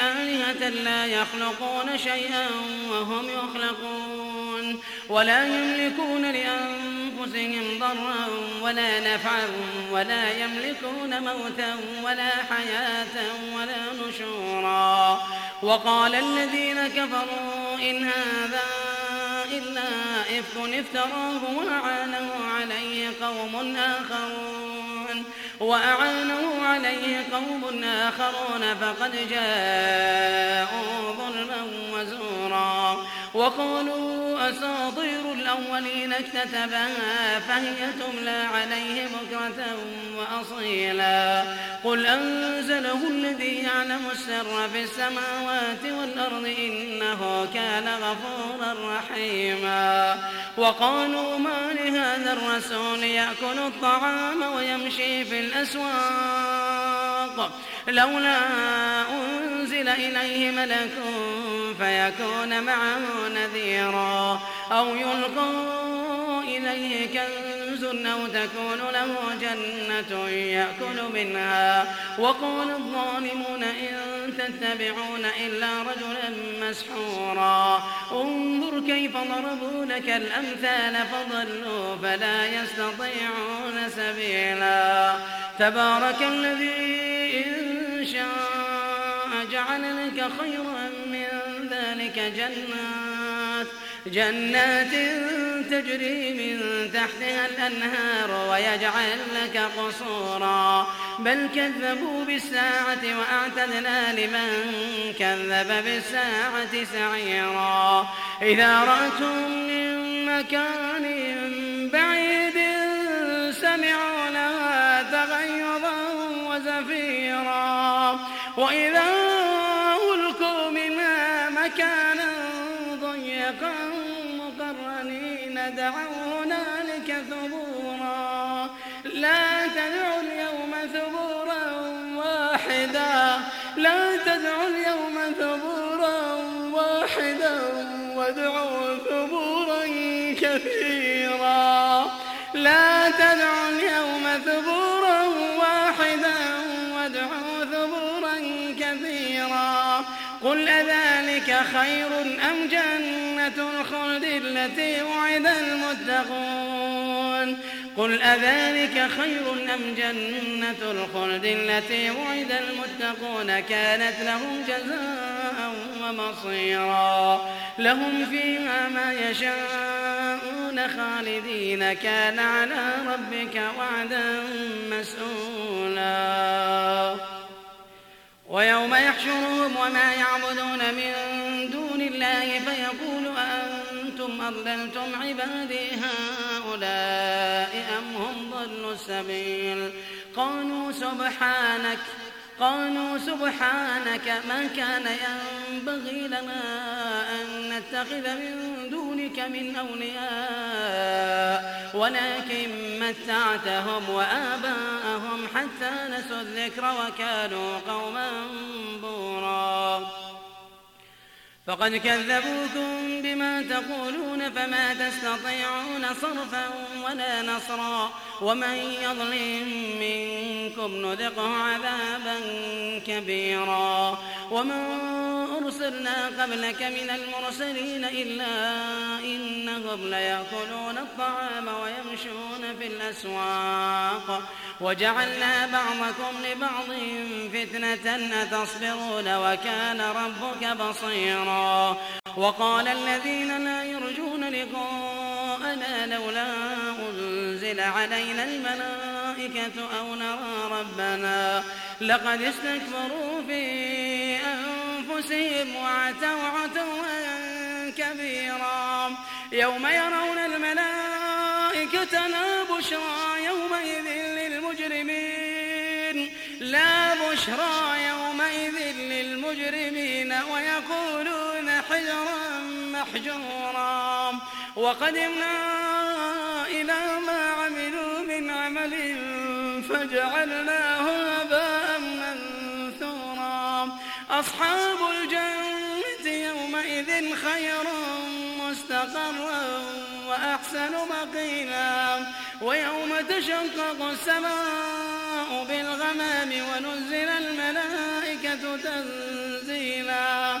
آلهة لا يخلقون شيئا وهم يخلقون ولا يملكون لأنفسهم ضرا ولا نفعا ولا يملكون موتا ولا حياة ولا نشورا. وقال الذين كفروا إن هذا إلا إفك افتراه وأعانه عليه قوم آخرون. وأعانه عليه قوم آخرون فقد جاءوا ظلما وزورا وقالوا أساطير الأولين اكتتبها فهي تملى عليه بكرة وأصيلا قل أنزله الذي يعلم السر في السماوات والأرض إنه كان غفورا رحيما وقالوا ما لهذا الرسول يأكل الطعام ويمشي في الأسواق. لولا أنزل إليه ملك فيكون معه نذيرا. أو يلقى إليه كنز أو تكون له جنة يأكل منها. وقال الظالمون إن تتبعون إلا رجلا مسحورا. انظر كيف ضربوا لك الأمثال فضلوا فلا يستطيعون سبيلا. تبارك الذي إن شاء جعل لك خيرا من ذلك جنات جنات تجري من تحتها الأنهار ويجعل لك قصورا. بل كذبوا بالساعة وأعتدنا لمن كذب بالساعة سعيرا. إذا رأتهم من مكان بعيد سمعوا لها تغيظا وزفيرا. وإذا ثبورا واحدا وادعوا ثبورا كثيرا. لا تدعوا اليوم ثبورا واحدا وادعوا ثبورا كثيرا. قل أذلك خير أم جنة الخلد التي وعد المتقون؟ قل أذلك خير أم جنة الخلد التي وعد المتقون كانت لهم جزاء ومصيرا لهم فيها ما يشاءون خالدين كان على ربك وعدا مسؤولا ويوم يحشرهم وما يعبدون من دون الله فيقول أضللتم عبادي هؤلاء أم هم ضلوا السبيل؟ قالوا سبحانك قالوا سبحانك ما كان ينبغي لنا أن نتخذ من دونك من أولياء ولكن متعتهم وآباءهم حتى نسوا الذكر وكانوا قوما بورا. فقد كذبوكم بما تقولون فما تستطيعون صرفا ولا نصرا ومن يظلم منكم نذقه عذابا كبيرا وما أرسلنا قبلك من المرسلين إلا إنهم ليأكلون الطعام ويمشون في الأسواق وجعلنا بعضكم لبعض فتنة أتصبرون وكان ربك بصيرا وقال الذين لا يرجون لقاءنا لولا أنزل علينا الملائكة أو نرى ربنا لقد استكبروا في أنفسهم وعتوا عتوا كبيرا يوم يرون الملائكة لا بشرى يومئذ للمجرمين لا بشرى يومئذ للمجرمين للمجرمين حجرا محجورا. وقدمنا إلى ما عملوا من عمل فجعلناه هباء منثورا. أصحاب الجنة يومئذ خير مستقرا وأحسن مقيلا. ويوم تشقق السماء بالغمام ونزل الملائكة تنزيلا.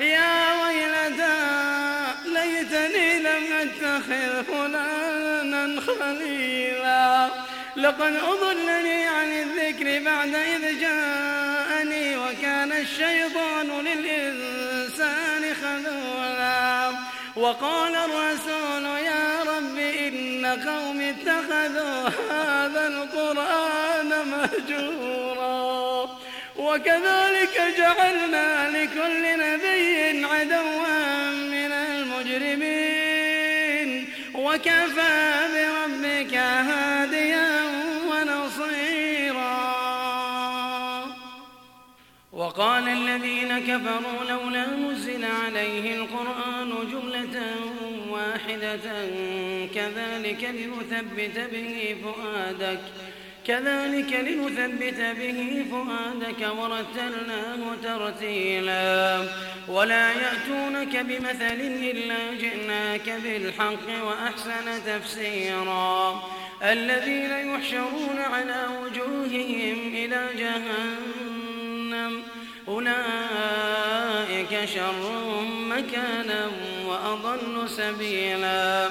يا ويلتى ليتني لم أتخذ فلانا خليلا. لقد أضلني عن الذكر بعد إذ جاءني وكان الشيطان للإنسان خذولا. وقال الرسول يا رب إن قوم اتخذوا هذا القرآن مهجورا. وكذلك جعلنا لكل نبي عدوا من المجرمين. وكفى بربك هاديا ونصيرا. وقال الذين كفروا لولا نزل عليه القرآن جملة واحدة كذلك لنثبت به فؤادك. كذلك لنثبت به فؤادك ورتلناه ترتيلا. ولا يأتونك بمثل إلا جئناك بالحق وأحسن تفسيرا. الذين يحشرون على وجوههم إلى جهنم أولئك شر مكانا وأضل سبيلا.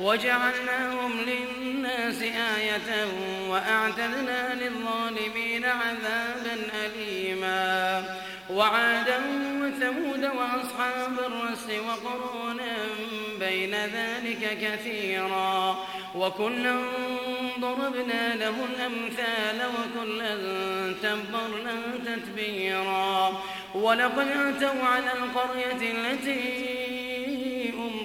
وجعلناهم للناس آية وأعتدنا للظالمين عذابا أليما. وعادا وثمود وأصحاب الرس وقرونا بين ذلك كثيرا. وكلا ضربنا له الأمثال وكلا تبرنا تتبيرا. ولقد أتوا على القرية التي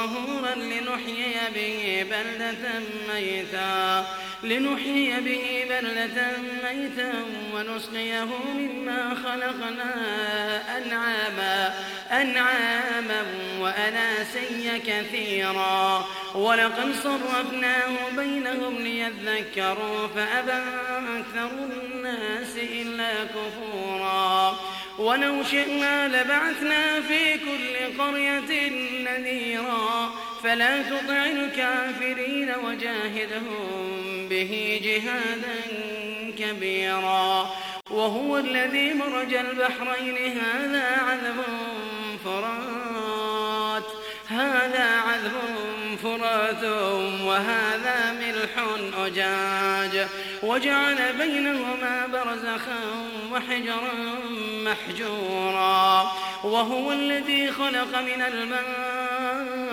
طهورا لنحيي به بلدة ميتا. لنحيي به بلدة ميتا ونسقيه مما خلقنا أنعاما أنعاما وأناسيا كثيرا. ولقد صرفناه بينهم ليذكروا فأبى أكثر الناس إلا كفورا. ولو شئنا لبعثنا في كل قرية نذيرا. فلا تطع الكافرين وجاهدهم به جهادا كبيرا. وهو الذي مرج البحرين. هذا عذب فرات. هذا عذب فرات وهذا ملح أجاج. وجعل بينهما برزخا وحجرا محجورا. وهو الذي خلق من الماء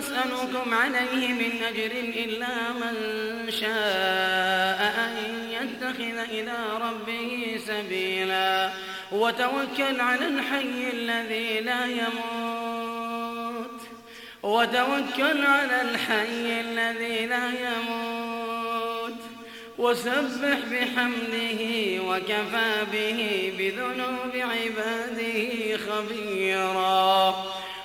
أسألكم عليه من أجر إلا من شاء أن يتخذ إلى ربه سبيلا. وتوكل على الحي الذي لا يموت. وتوكل على الحي الذي لا يموت. وسبح بحمده وكفى به بذنوب عباده خبيرا.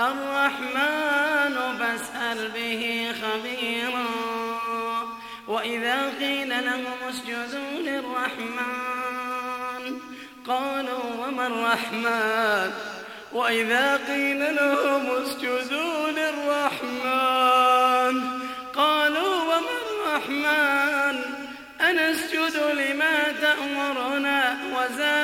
الرحمن فاسأل به خبيرا. وإذا قيل لهم اسجدوا للرحمن قالوا وما الرحمن؟ وإذا قيل لهم اسجدوا للرحمن قالوا وما الرحمن؟ أنسجد لما تأمرنا وزادهم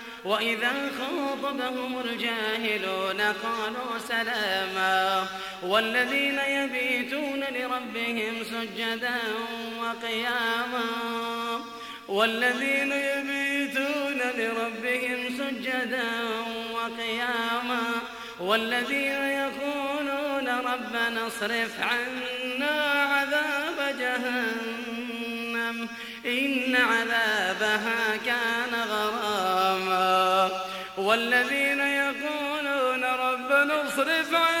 وإذا خاطبهم الجاهلون قالوا سلاما والذين يبيتون لربهم سجدا وقياما والذين يبيتون لربهم سجدا وقياما والذين يقولون ربنا اصرف عنا عذاب جهنم إن عذابها كان غراما والذين يقولون ربنا اصرف عنا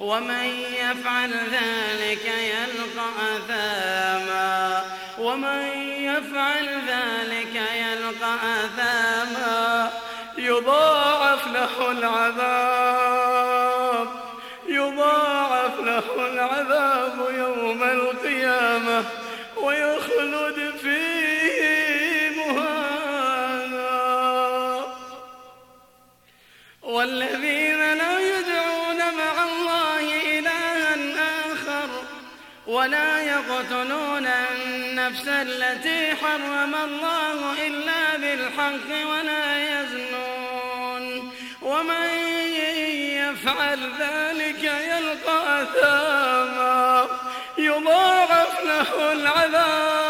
ومن يفعل ذلك يلقى أثاما. ومن يفعل ذلك يلقى أثاما. يضاعف له العذاب. يضاعف له العذاب يوم القيامة. ويخلد فيه مهانا. والذين ولا يقتلون النفس التي حرم الله إلا بالحق ولا يزنون. ومن يفعل ذلك يلقى أثاما. يضاعف له العذاب.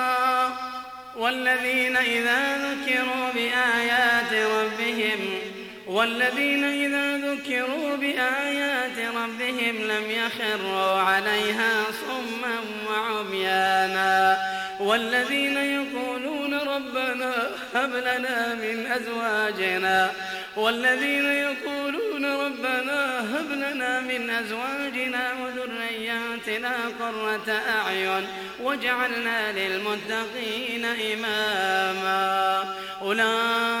والذين إذا ذكروا بآيات ربهم والذين إذا ذكروا بآيات ربهم لم يخروا عليها صما وعميانا. والذين يقولون ربنا هب لنا من أزواجنا والذين يقولون ربنا هب لنا من أزواجنا وذرياتنا قرة أعين واجعلنا للمتقين إماما. أولئك